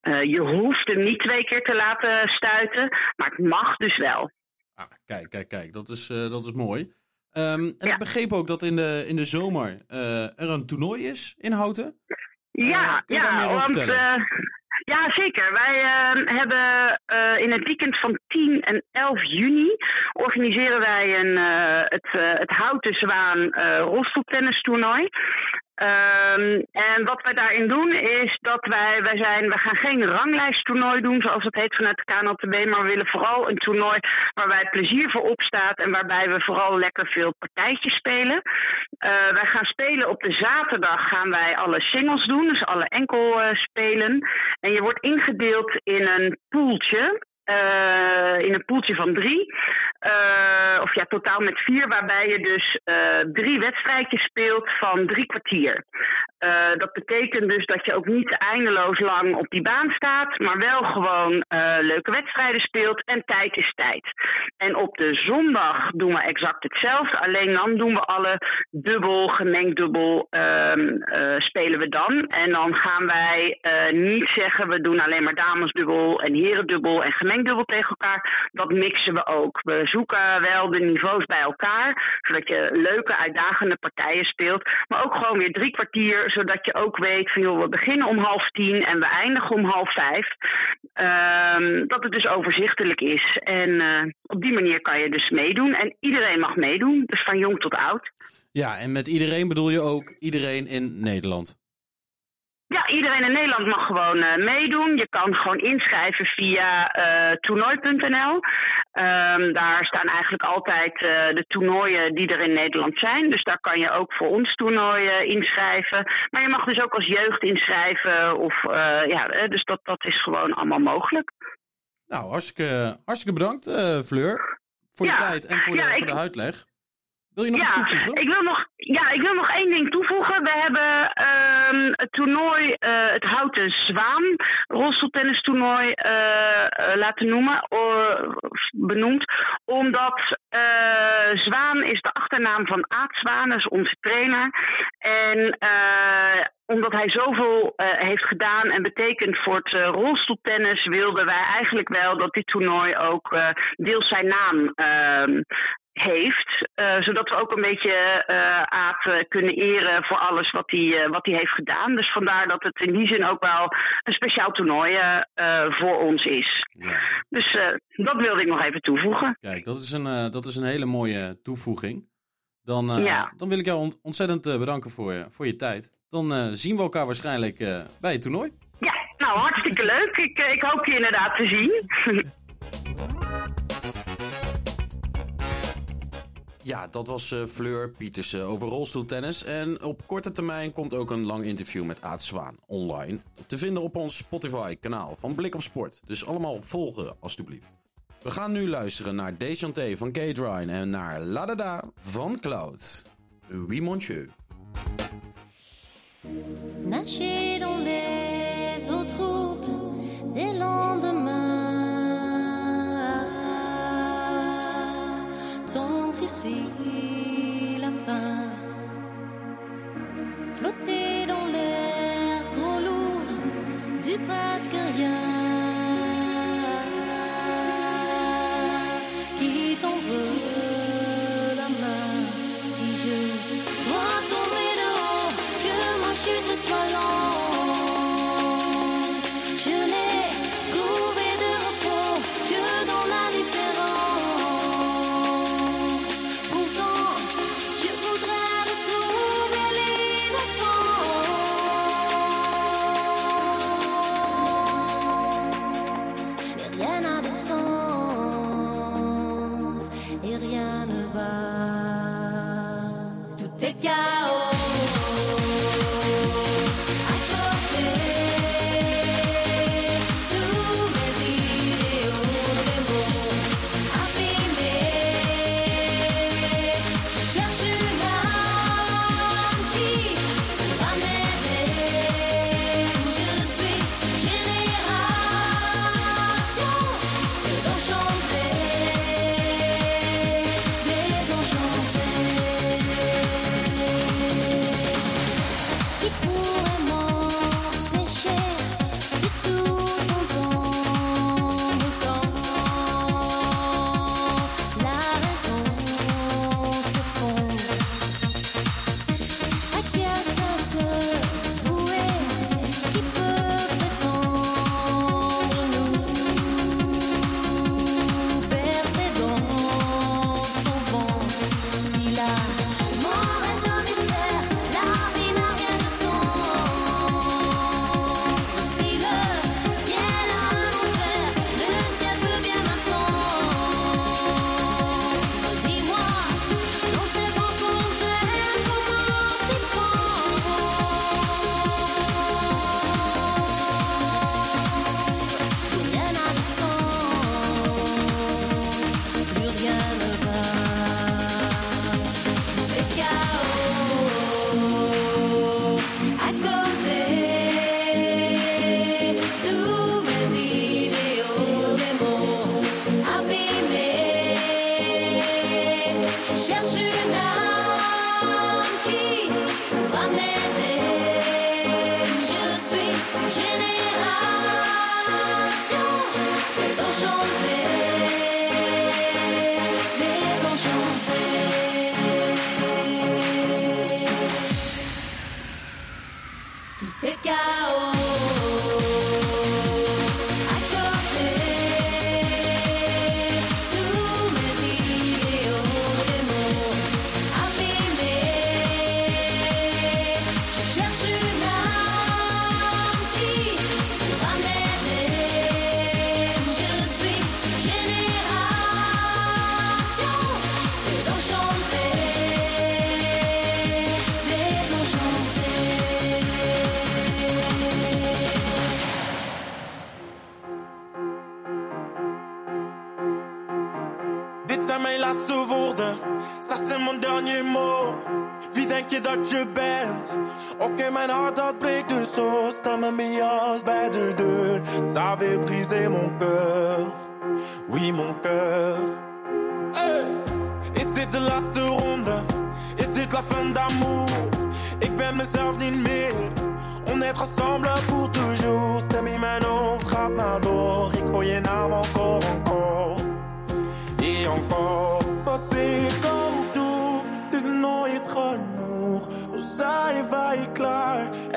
[SPEAKER 10] Eh, je hoeft hem niet twee keer te laten stuiten, maar het mag dus wel.
[SPEAKER 3] Ah, kijk, kijk, kijk. Dat is, eh, dat is mooi. Ehm, en
[SPEAKER 10] Ja.
[SPEAKER 3] ik begreep ook dat in de, in de zomer eh, er een toernooi is in Houten.
[SPEAKER 10] Ja,
[SPEAKER 3] daar
[SPEAKER 10] ja,
[SPEAKER 3] meer over
[SPEAKER 10] want
[SPEAKER 3] vertellen?
[SPEAKER 10] eh, ja, zeker. Wij eh, hebben eh, in het weekend van 10 en 11 juni organiseren wij een, eh, het, eh, het Houten Zwaan eh rolstoeltennistoernooi. Ehm, en wat wij daarin doen is dat wij, wij zijn, we gaan geen ranglijsttoernooi doen zoals het heet vanuit de KNLTB, maar we willen vooral een toernooi waarbij plezier voor opstaat en waarbij we vooral lekker veel partijtjes spelen. Eh, wij gaan spelen op de zaterdag gaan wij alle singles doen, dus alle enkel eh, spelen. En je wordt ingedeeld in een poeltje. eh, in een poeltje van drie. Eh, of ja, totaal met vier, waarbij je dus eh, drie wedstrijdjes speelt van drie kwartier. Eh, dat betekent dus dat je ook niet eindeloos lang op die baan staat, maar wel gewoon leuke wedstrijden speelt en tijd is tijd. En op de zondag doen we exact hetzelfde, alleen dan doen we alle dubbel, gemengd dubbel ehm, eh, spelen we dan. En dan gaan wij niet zeggen we doen alleen maar damesdubbel en herendubbel en gemengd dubbel tegen elkaar. Dat mixen we ook. We zoeken wel de niveaus bij elkaar, zodat je leuke, uitdagende partijen speelt. Maar ook gewoon weer drie kwartier, zodat je ook weet van joh, we beginnen om half tien en we eindigen om half vijf. Ehm, dat het dus overzichtelijk is. En eh, op die manier kan je dus meedoen. En iedereen mag meedoen, dus van jong tot oud.
[SPEAKER 3] Ja, en met iedereen bedoel je ook iedereen in Nederland.
[SPEAKER 10] Ja, iedereen in Nederland mag gewoon eh, meedoen. Je kan gewoon inschrijven via eh, toernooi.nl. Ehm, daar staan eigenlijk altijd eh, de toernooien die er in Nederland zijn. Dus daar kan je ook voor ons toernooi eh, inschrijven. Maar je mag dus ook als jeugd inschrijven. Of, ja, dus dat, dat is gewoon allemaal mogelijk.
[SPEAKER 3] Nou, hartstikke, hartstikke bedankt, Fleur. Voor je
[SPEAKER 10] Ja.
[SPEAKER 3] tijd en voor de,
[SPEAKER 10] Ja, ik-
[SPEAKER 3] voor de uitleg. Wil je nog
[SPEAKER 10] ja,
[SPEAKER 3] iets toevoegen?
[SPEAKER 10] Ik wil nog, ja, ik wil nog één ding toevoegen. We hebben ehm, het toernooi, eh, het Houten Zwaan, rolstoeltennistoernooi eh, eh, laten noemen, benoemd. Omdat Zwaan is de achternaam van Aad Zwaan, dat onze trainer. En omdat hij zoveel heeft gedaan en betekent voor het eh, rolstoeltennis, wilden wij eigenlijk wel dat dit toernooi ook deels zijn naam ehm, heeft. eh, zodat we ook een beetje Aad eh, kunnen eren voor alles wat hij, wat hij heeft gedaan. Dus vandaar dat het in die zin ook wel een speciaal toernooi voor ons is. Dus eh, dat wilde ik nog even toevoegen.
[SPEAKER 3] Kijk, dat is een, dat is een hele mooie toevoeging. Dan,
[SPEAKER 10] Ja.
[SPEAKER 3] dan wil ik jou ont- ontzettend bedanken voor, je- voor je tijd. Dan zien we elkaar waarschijnlijk bij het toernooi.
[SPEAKER 10] Ja, nou hartstikke leuk. Ik, ik hoop je inderdaad te zien.
[SPEAKER 3] Ja, dat was eh, Fleur Pietersen over rolstoeltennis. En op korte termijn komt ook een lang interview met Aad Zwaan online. Te vinden op ons Spotify-kanaal van Blik op Sport. Dus allemaal volgen, alstublieft. We gaan nu luisteren naar Deschanté van Kate Ryan en naar La Dada van Cloud. Oui, monsieur.
[SPEAKER 4] Nager dans les troubles des lendemains. Tendre ici la fin. Flotter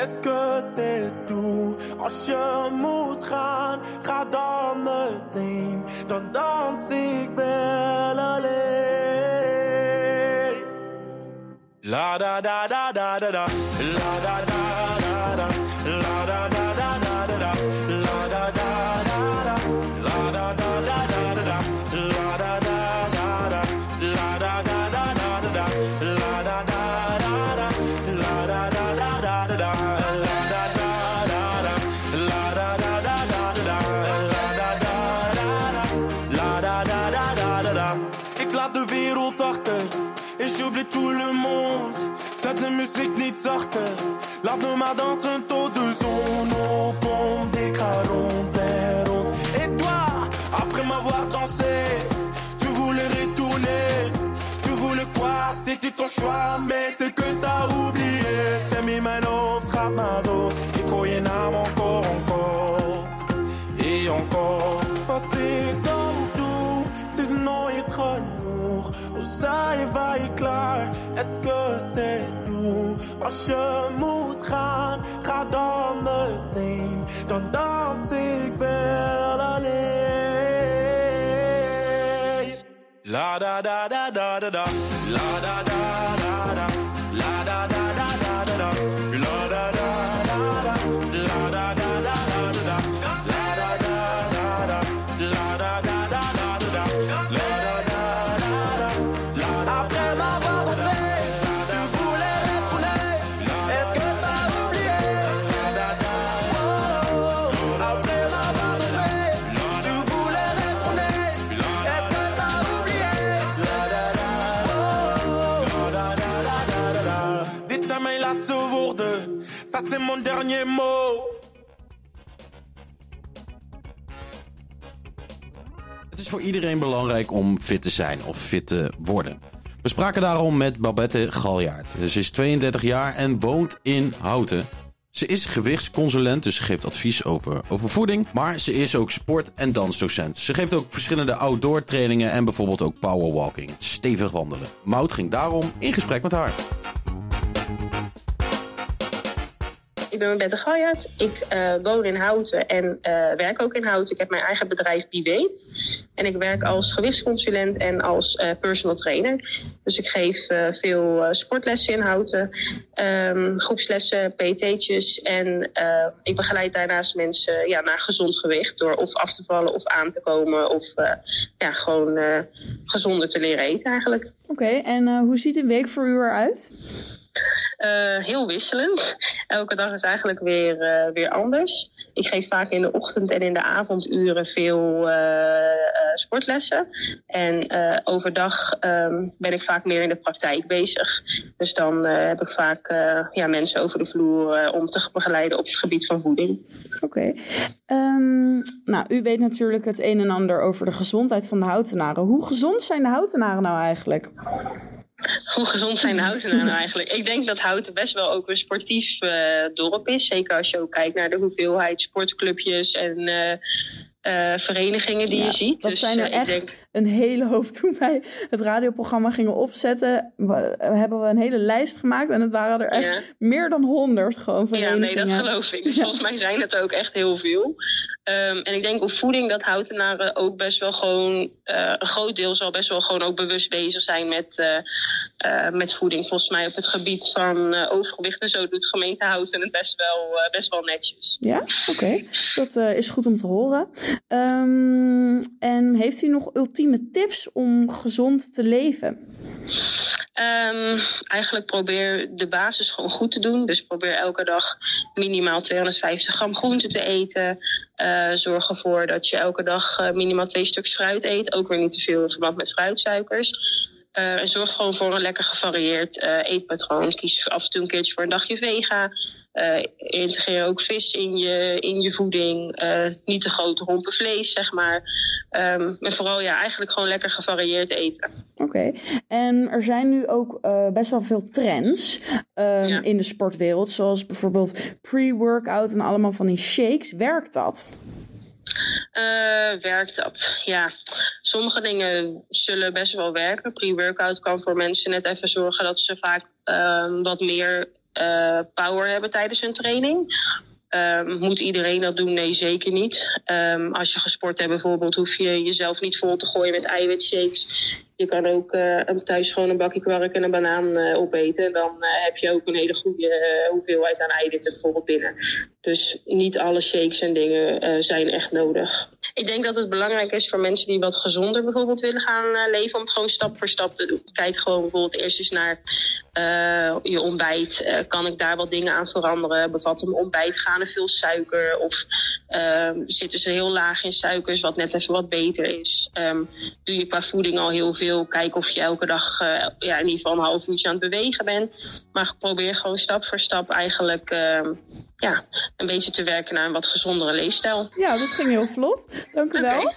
[SPEAKER 11] Est-ce que c'est tout? Als moet gaan, ga dan meteen. Dan dans ik wel alleen. La da da da da da da. La da da. Zet de muziek niet zachter. Laat me maar dansen tot de zon opkomt. Ik ga rond en rond. Et toi, après m'avoir dansé, tu voulais retourner. Tu voulais quoi? C'était ton choix, mais c'est que t'as oublié. Stem in mijn hoofd gaat naar door. Ik hoor je naam encore, encore. Et encore. Wat ik ook doe, het is nooit genoeg. Hoe zijn wij klaar? Est-ce que Als je moet gaan, ga dan meteen. Dan dans ik wel alleen. La da da da da da da. La da da da. Ça c'est mon dernier mot.
[SPEAKER 3] Het is voor iedereen belangrijk om fit te zijn of fit te worden. We spraken daarom met Babette Galjaard. Ze is 32 jaar en woont in Houten. Ze is gewichtsconsulent, dus ze geeft advies over, over voeding. Maar ze is ook sport- en dansdocent. Ze geeft ook verschillende outdoor trainingen en bijvoorbeeld ook powerwalking, stevig wandelen. Mout ging daarom in gesprek met haar.
[SPEAKER 12] Ik ben Bette Galjaard. Ik eh, woon in Houten en eh, werk ook in Houten. Ik heb mijn eigen bedrijf Biweet. En ik werk als gewichtsconsulent en als eh, personal trainer. Dus ik geef eh, veel sportlessen in Houten. ehm, groepslessen, PT'tjes. En ik begeleid daarnaast mensen ja, naar gezond gewicht. Door of af te vallen of aan te komen. Of ja, gewoon gezonder te leren eten eigenlijk.
[SPEAKER 13] Oké, en hoe ziet een week voor u eruit?
[SPEAKER 12] Eh, heel wisselend. Elke dag is eigenlijk weer, eh, weer anders. Ik geef vaak in de ochtend en in de avonduren veel eh, sportlessen. En overdag ehm, ben ik vaak meer in de praktijk bezig. Dus dan heb ik vaak ja, mensen over de vloer om te begeleiden op het gebied van voeding.
[SPEAKER 13] Oké. Ehm, nou, u weet natuurlijk het een en ander over de gezondheid van de houtenaren. Hoe gezond zijn de houtenaren nou eigenlijk?
[SPEAKER 12] Hoe gezond zijn de Houtenaren nou eigenlijk? Ik denk dat Houten best wel ook een sportief eh, dorp is. Zeker als je ook kijkt naar de hoeveelheid sportclubjes en eh, eh, verenigingen die
[SPEAKER 13] Ja,
[SPEAKER 12] je ziet.
[SPEAKER 13] Dat
[SPEAKER 12] dus
[SPEAKER 13] zijn er
[SPEAKER 12] ik
[SPEAKER 13] echt
[SPEAKER 12] denk,
[SPEAKER 13] een hele hoop. Toen wij het radioprogramma gingen opzetten, we- hebben we een hele lijst gemaakt. En het waren er echt
[SPEAKER 12] Ja.
[SPEAKER 13] meer dan honderd gewoon
[SPEAKER 12] Ja, nee,
[SPEAKER 13] verenigingen.
[SPEAKER 12] dat geloof ik. Dus
[SPEAKER 13] Ja.
[SPEAKER 12] volgens mij zijn het ook echt heel veel. Ehm, en ik denk op voeding dat houtenaren ook best wel gewoon... eh, een groot deel zal best wel gewoon ook bewust bezig zijn met, eh, eh, met voeding. Volgens mij op het gebied van overgewicht en zo doet gemeente Houten het best wel, best wel netjes.
[SPEAKER 13] Ja, oké. Dat is goed om te horen. Ehm, en heeft u nog ultieme tips om gezond te leven?
[SPEAKER 12] Ehm, eigenlijk probeer de basis gewoon goed te doen. Dus probeer elke dag minimaal 250 gram groente te eten. Eh, zorg ervoor dat je elke dag eh, minimaal twee stuks fruit eet. Ook weer niet te veel in verband met fruitsuikers. Eh, en zorg gewoon voor een lekker gevarieerd eetpatroon. Kies af en toe een keertje voor een dagje vega. Eh, integreer ook vis in je, in je voeding. Niet te grote rompen vlees, zeg maar. En vooral ja, eigenlijk gewoon lekker gevarieerd eten.
[SPEAKER 13] Oké. En er zijn nu ook eh, best wel veel trends ehm, in de sportwereld. Zoals bijvoorbeeld pre-workout en allemaal van die shakes. Werkt dat?
[SPEAKER 12] Eh, werkt dat? Ja, sommige dingen zullen best wel werken. Pre-workout kan voor mensen net even zorgen dat ze vaak ehm, wat meer eh, power hebben tijdens hun training. Ehm, moet iedereen dat doen? Nee, zeker niet. Ehm, als je gesport hebt bijvoorbeeld, hoef je jezelf niet vol te gooien met eiwitshakes. Je kan ook eh, een- thuis gewoon een bakje kwark en een banaan eh, opeten. En dan eh, heb je ook een hele goede hoeveelheid aan eiwitten bijvoorbeeld binnen. Dus niet alle shakes en dingen zijn echt nodig. Ik denk dat het belangrijk is voor mensen die wat gezonder bijvoorbeeld willen gaan leven, om het gewoon stap voor stap te doen. Kijk gewoon bijvoorbeeld eerst eens naar je ontbijt. Kan ik daar wat dingen aan veranderen? Bevat mijn ontbijt gaande veel suiker? Of ehm, zitten ze heel laag in suikers, wat net even wat beter is? Ehm, doe je qua voeding al heel veel? Kijk of je elke dag eh, ja, in ieder geval een half uurtje aan het bewegen bent. Maar probeer gewoon stap voor stap eigenlijk ehm, ja, een beetje te werken naar een wat gezondere leefstijl.
[SPEAKER 13] Ja, dat ging heel vlot. Dank u wel.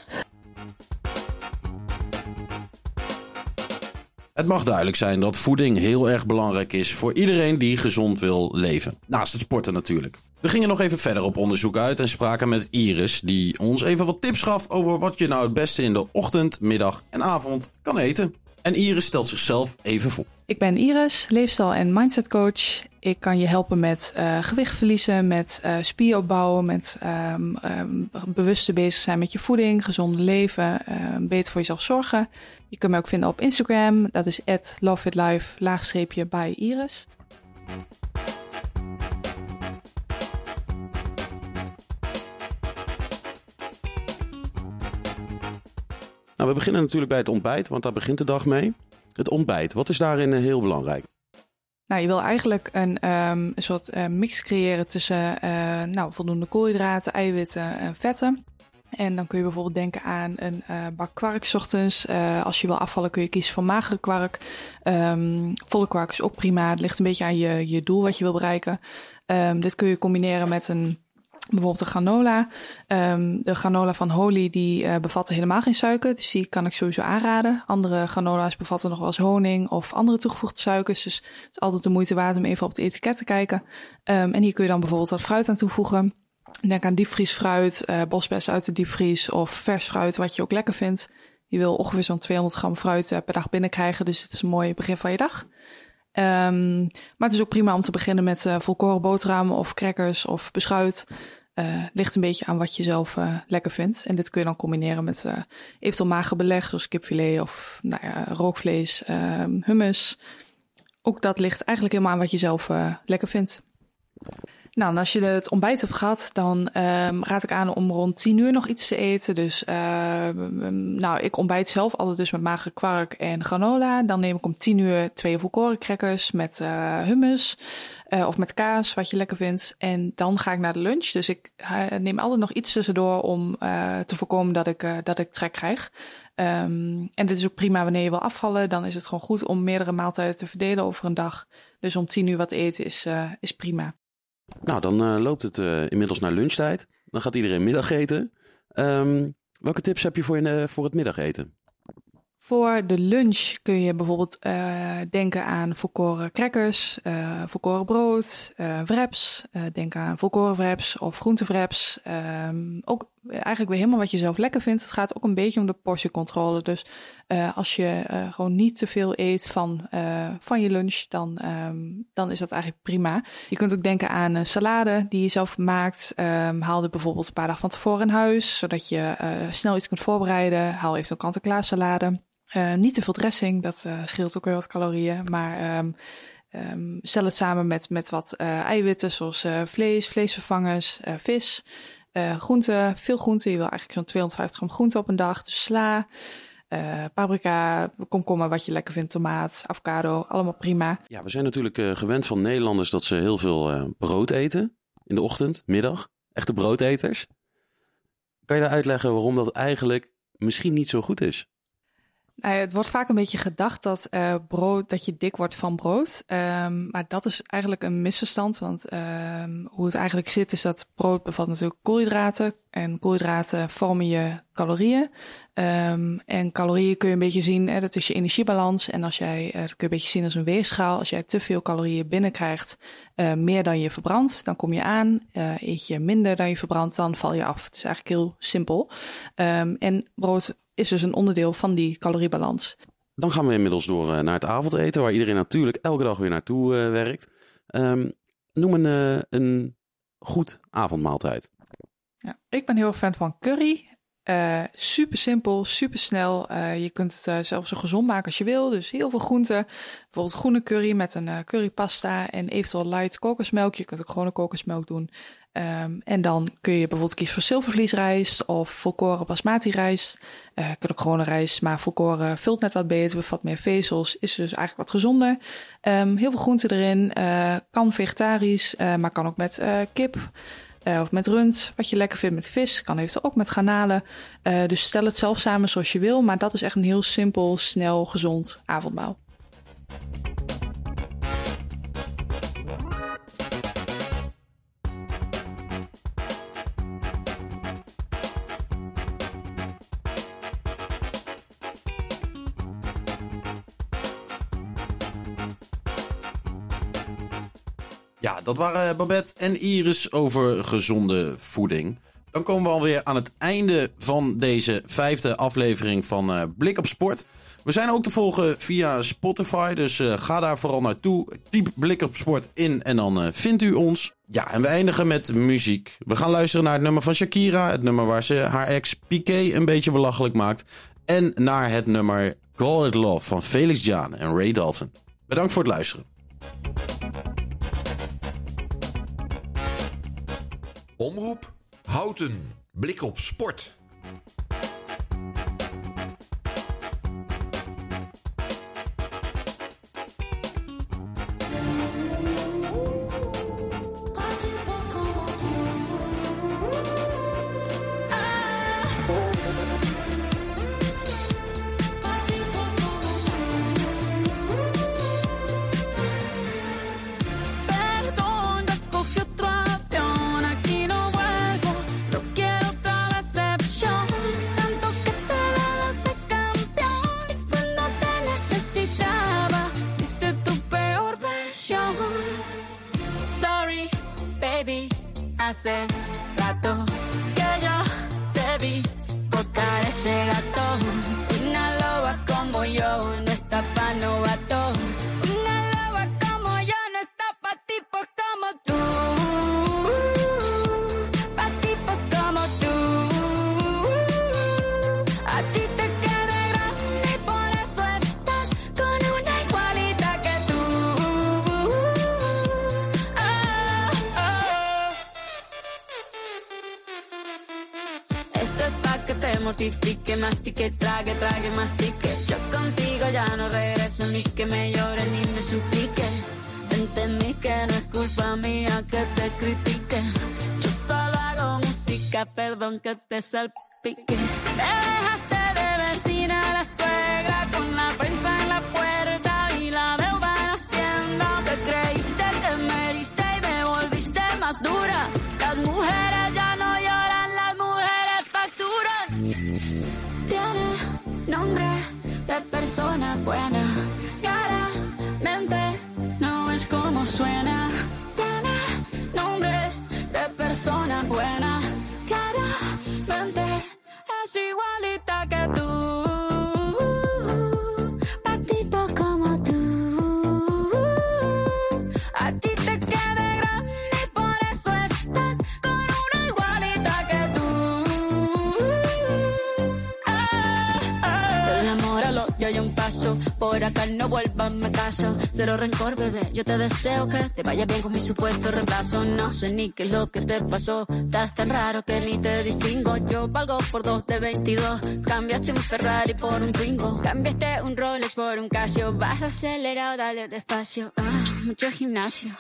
[SPEAKER 3] Het mag duidelijk zijn dat voeding heel erg belangrijk is voor iedereen die gezond wil leven. Naast het sporten natuurlijk. We gingen nog even verder op onderzoek uit en spraken met Iris, die ons even wat tips gaf over wat je nou het beste in de ochtend, middag en avond kan eten. En Iris stelt zichzelf even voor.
[SPEAKER 14] Ik ben Iris, leefstijl- en mindset coach. Ik kan je helpen met eh, gewicht verliezen, met eh spier opbouwen, met ehm ehm, bewust bezig zijn met je voeding, gezonde leven, ehm, beter voor jezelf zorgen. Je kunt me ook vinden op Instagram, dat is loveitlife, bij Iris.
[SPEAKER 3] Nou, we beginnen natuurlijk bij het ontbijt, want daar begint de dag mee. Het ontbijt, wat is daarin eh, heel belangrijk?
[SPEAKER 14] Nou, je wil eigenlijk een, ehm, soort eh, mix creëren tussen eh, nou, voldoende koolhydraten, eiwitten en vetten. En dan kun je bijvoorbeeld denken aan een bak kwark ochtends. Als je wil afvallen kun je kiezen voor magere kwark. Ehm, volle kwark is ook prima. Het ligt een beetje aan je, je doel wat je wil bereiken. Ehm, dit kun je combineren met een bijvoorbeeld een granola. Ehm, de granola van Holy die eh, bevatten helemaal geen suiker, dus die kan ik sowieso aanraden. Andere granola's bevatten nog wel eens honing of andere toegevoegde suikers, dus het is altijd de moeite waard om even op het etiket te kijken. Ehm, en hier kun je dan bijvoorbeeld wat fruit aan toevoegen. Denk aan diepvriesfruit, eh bosbessen uit de diepvries of vers fruit, wat je ook lekker vindt. Je wil ongeveer zo'n 200 gram fruit eh, per dag binnenkrijgen, dus het is een mooi begin van je dag. Ehm, maar het is ook prima om te beginnen met volkoren boterhammen of crackers of beschuit. Eh ligt een beetje aan wat je zelf eh, lekker vindt. En dit kun je dan combineren met eh, eventueel mager beleg, zoals kipfilet of nou ja, rookvlees, ehm, hummus. Ook dat ligt eigenlijk helemaal aan wat je zelf lekker vindt. Nou, en als je het ontbijt hebt gehad, dan ehm, raad ik aan om rond 10 uur nog iets te eten. Dus ehm, nou, ik ontbijt zelf altijd dus met magere kwark en granola. Dan neem ik om 10 uur twee volkoren crackers met eh, hummus. eh, of met kaas, wat je lekker vindt. En dan ga ik naar de lunch. Dus ik eh, neem altijd nog iets tussendoor om te voorkomen dat ik, dat ik trek krijg. Ehm, en dit is ook prima wanneer je wil afvallen. Dan is het gewoon goed om meerdere maaltijden te verdelen over een dag. Dus om 10 uur wat eten is, is prima.
[SPEAKER 3] Nou, dan eh, loopt het eh, inmiddels naar lunchtijd. Dan gaat iedereen middageten. Ehm, welke tips heb je voor, voor het middageten?
[SPEAKER 14] Voor de lunch kun je bijvoorbeeld eh, denken aan volkoren crackers, eh volkoren brood, eh wraps. Denk aan volkoren wraps of groentewraps. Ehm, ook eigenlijk weer helemaal wat je zelf lekker vindt. Het gaat ook een beetje om de portiecontrole. Dus uh, als je uh, gewoon niet te veel eet van, uh, van je lunch, dan, um, dan is dat eigenlijk prima. Je kunt ook denken aan salade die je zelf maakt. Um, haal dit bijvoorbeeld een paar dagen van tevoren in huis, zodat je snel iets kunt voorbereiden. Haal even een kant-en-klaar salade. niet te veel dressing, dat scheelt ook weer wat calorieën. Maar stel het samen met, met wat eiwitten, zoals vlees, vleesvervangers, vis, groenten, veel groenten. Je wil eigenlijk zo'n 250 gram groente op een dag. Dus sla, paprika, komkommer, wat je lekker vindt, tomaat, avocado, allemaal prima.
[SPEAKER 3] Ja, we zijn natuurlijk gewend van Nederlanders dat ze heel veel brood eten in de ochtend, middag. Echte broodeters. Kan je daar uitleggen waarom dat eigenlijk misschien niet zo goed is?
[SPEAKER 14] Nou het wordt vaak een beetje gedacht dat uh, brood, dat je dik wordt van brood. Um, maar dat is eigenlijk een misverstand. Want um, hoe het eigenlijk zit, is dat brood bevat natuurlijk koolhydraten. En koolhydraten vormen je calorieën. Um, en calorieën kun je een beetje zien, hè, dat is je energiebalans. En als jij, uh, dat kun je een beetje zien als een weegschaal. Als jij te veel calorieën binnenkrijgt, uh, meer dan je verbrandt, dan kom je aan. Eet je minder dan je verbrandt, dan val je af. Het is eigenlijk heel simpel. En brood is dus een onderdeel van die caloriebalans.
[SPEAKER 3] Dan gaan we inmiddels door naar het avondeten, waar iedereen natuurlijk elke dag weer naartoe werkt. Um, noem een, een goed avondmaaltijd.
[SPEAKER 14] Ja, ik ben heel fan van curry. Uh, super simpel, super snel. Uh, je kunt het uh, zelfs zo gezond maken als je wil. Dus heel veel groenten. Bijvoorbeeld groene curry met een currypasta en eventueel light kokosmelk. Je kunt ook gewoon een kokosmelk doen. Um, en dan kun je bijvoorbeeld kiezen voor zilvervliesrijst of volkoren basmati rijst. Je kunt ook gewone rijst, maar volkoren vult net wat beter, bevat meer vezels, is dus eigenlijk wat gezonder. Um, heel veel groenten erin, uh, kan vegetarisch, uh, maar kan ook met kip. Of met rund, wat je lekker vindt met vis. Kan eventueel ook met garnalen. Dus stel het zelf samen zoals je wil. Maar dat is echt een heel simpel, snel, gezond avondmaal.
[SPEAKER 3] Ja, dat waren Babette en Iris over gezonde voeding. Dan komen we alweer aan het einde van deze vijfde aflevering van uh, Blik op Sport. We zijn ook te volgen via Spotify, dus uh, ga daar vooral naartoe. Typ Blik op Sport in en dan vindt u ons. Ja, en we eindigen met muziek. We gaan luisteren naar het nummer van Shakira, het nummer waar ze haar ex Piqué een beetje belachelijk maakt. En naar het nummer Call It Love van Felix Jaan en Ray Dalton. Bedankt voor het luisteren.
[SPEAKER 1] Omroep Houten. Blik op sport.
[SPEAKER 4] Mortifique, mastique, trague, trague, mastique. Yo contigo ya no regreso ni que me llore ni me suplique. Entendí que no es culpa mía que te critique. Yo solo hago música, perdón que te salpique. Te dejaste Por acá no vuelvas, me caso. Cero rencor, bebé. Yo te deseo que te vaya bien con mi supuesto reemplazo. No sé ni qué es lo que te pasó. Estás tan raro que ni te distingo. Yo valgo por dos de 22. Cambiaste un Ferrari por un Twingo. Cambiaste un Rolex por un Casio. Vas acelerado, dale despacio. Ah, mucho gimnasio.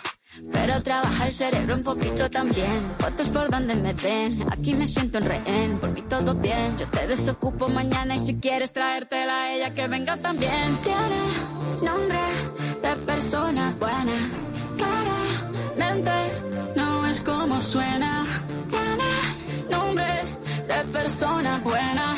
[SPEAKER 4] Pero trabaja el cerebro un poquito también. Fotos por donde me ven. Aquí me siento en rehén. Por mí todo bien. Yo te desocupo mañana y si quieres traértela a ella que venga también. Tiene nombre de persona buena. Claramente no es como suena. Tiene nombre de persona buena.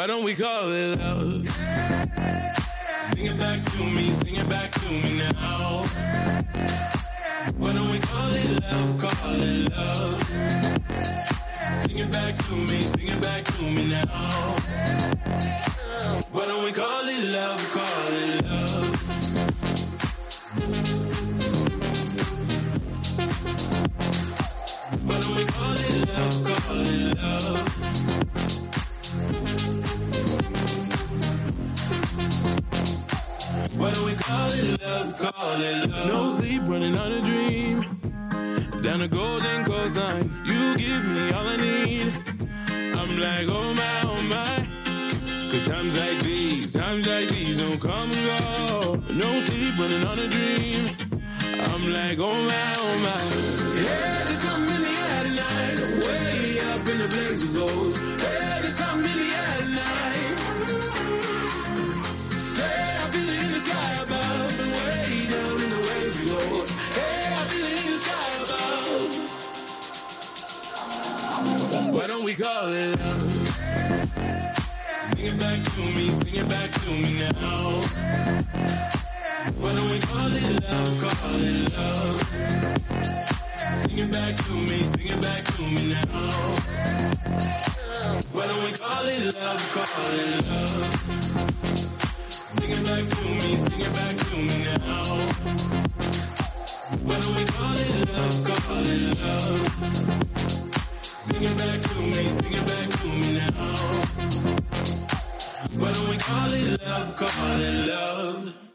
[SPEAKER 9] Why don't we call it love?
[SPEAKER 11] Sing it back to me, sing it back to me now. Why don't we call it love, call it love? Sing it back to me, sing it back to me now. Why don't we call it love, call it love? Why don't we call it love, call it love? Call it love, call it love? No sleep, running on a dream. Down the golden coastline, you give me all I need. I'm like, oh my, oh my. Cause times like these, times like these don't come and go. No sleep, running on a dream. I'm like, oh my, oh my. Yeah, there's something in the air tonight. Way up in the blaze of gold. Don't we call it love? Sing it back to me, sing it back to me now. Why don't we call it love, call it love? Sing it back to me, sing it back to me now. Why don't we call it love, call it love? Sing it back to me, sing it back to me now. Why don't we call it love, call it love? Sing it back to me, sing it back to me now. Why don't we call it love, call it love?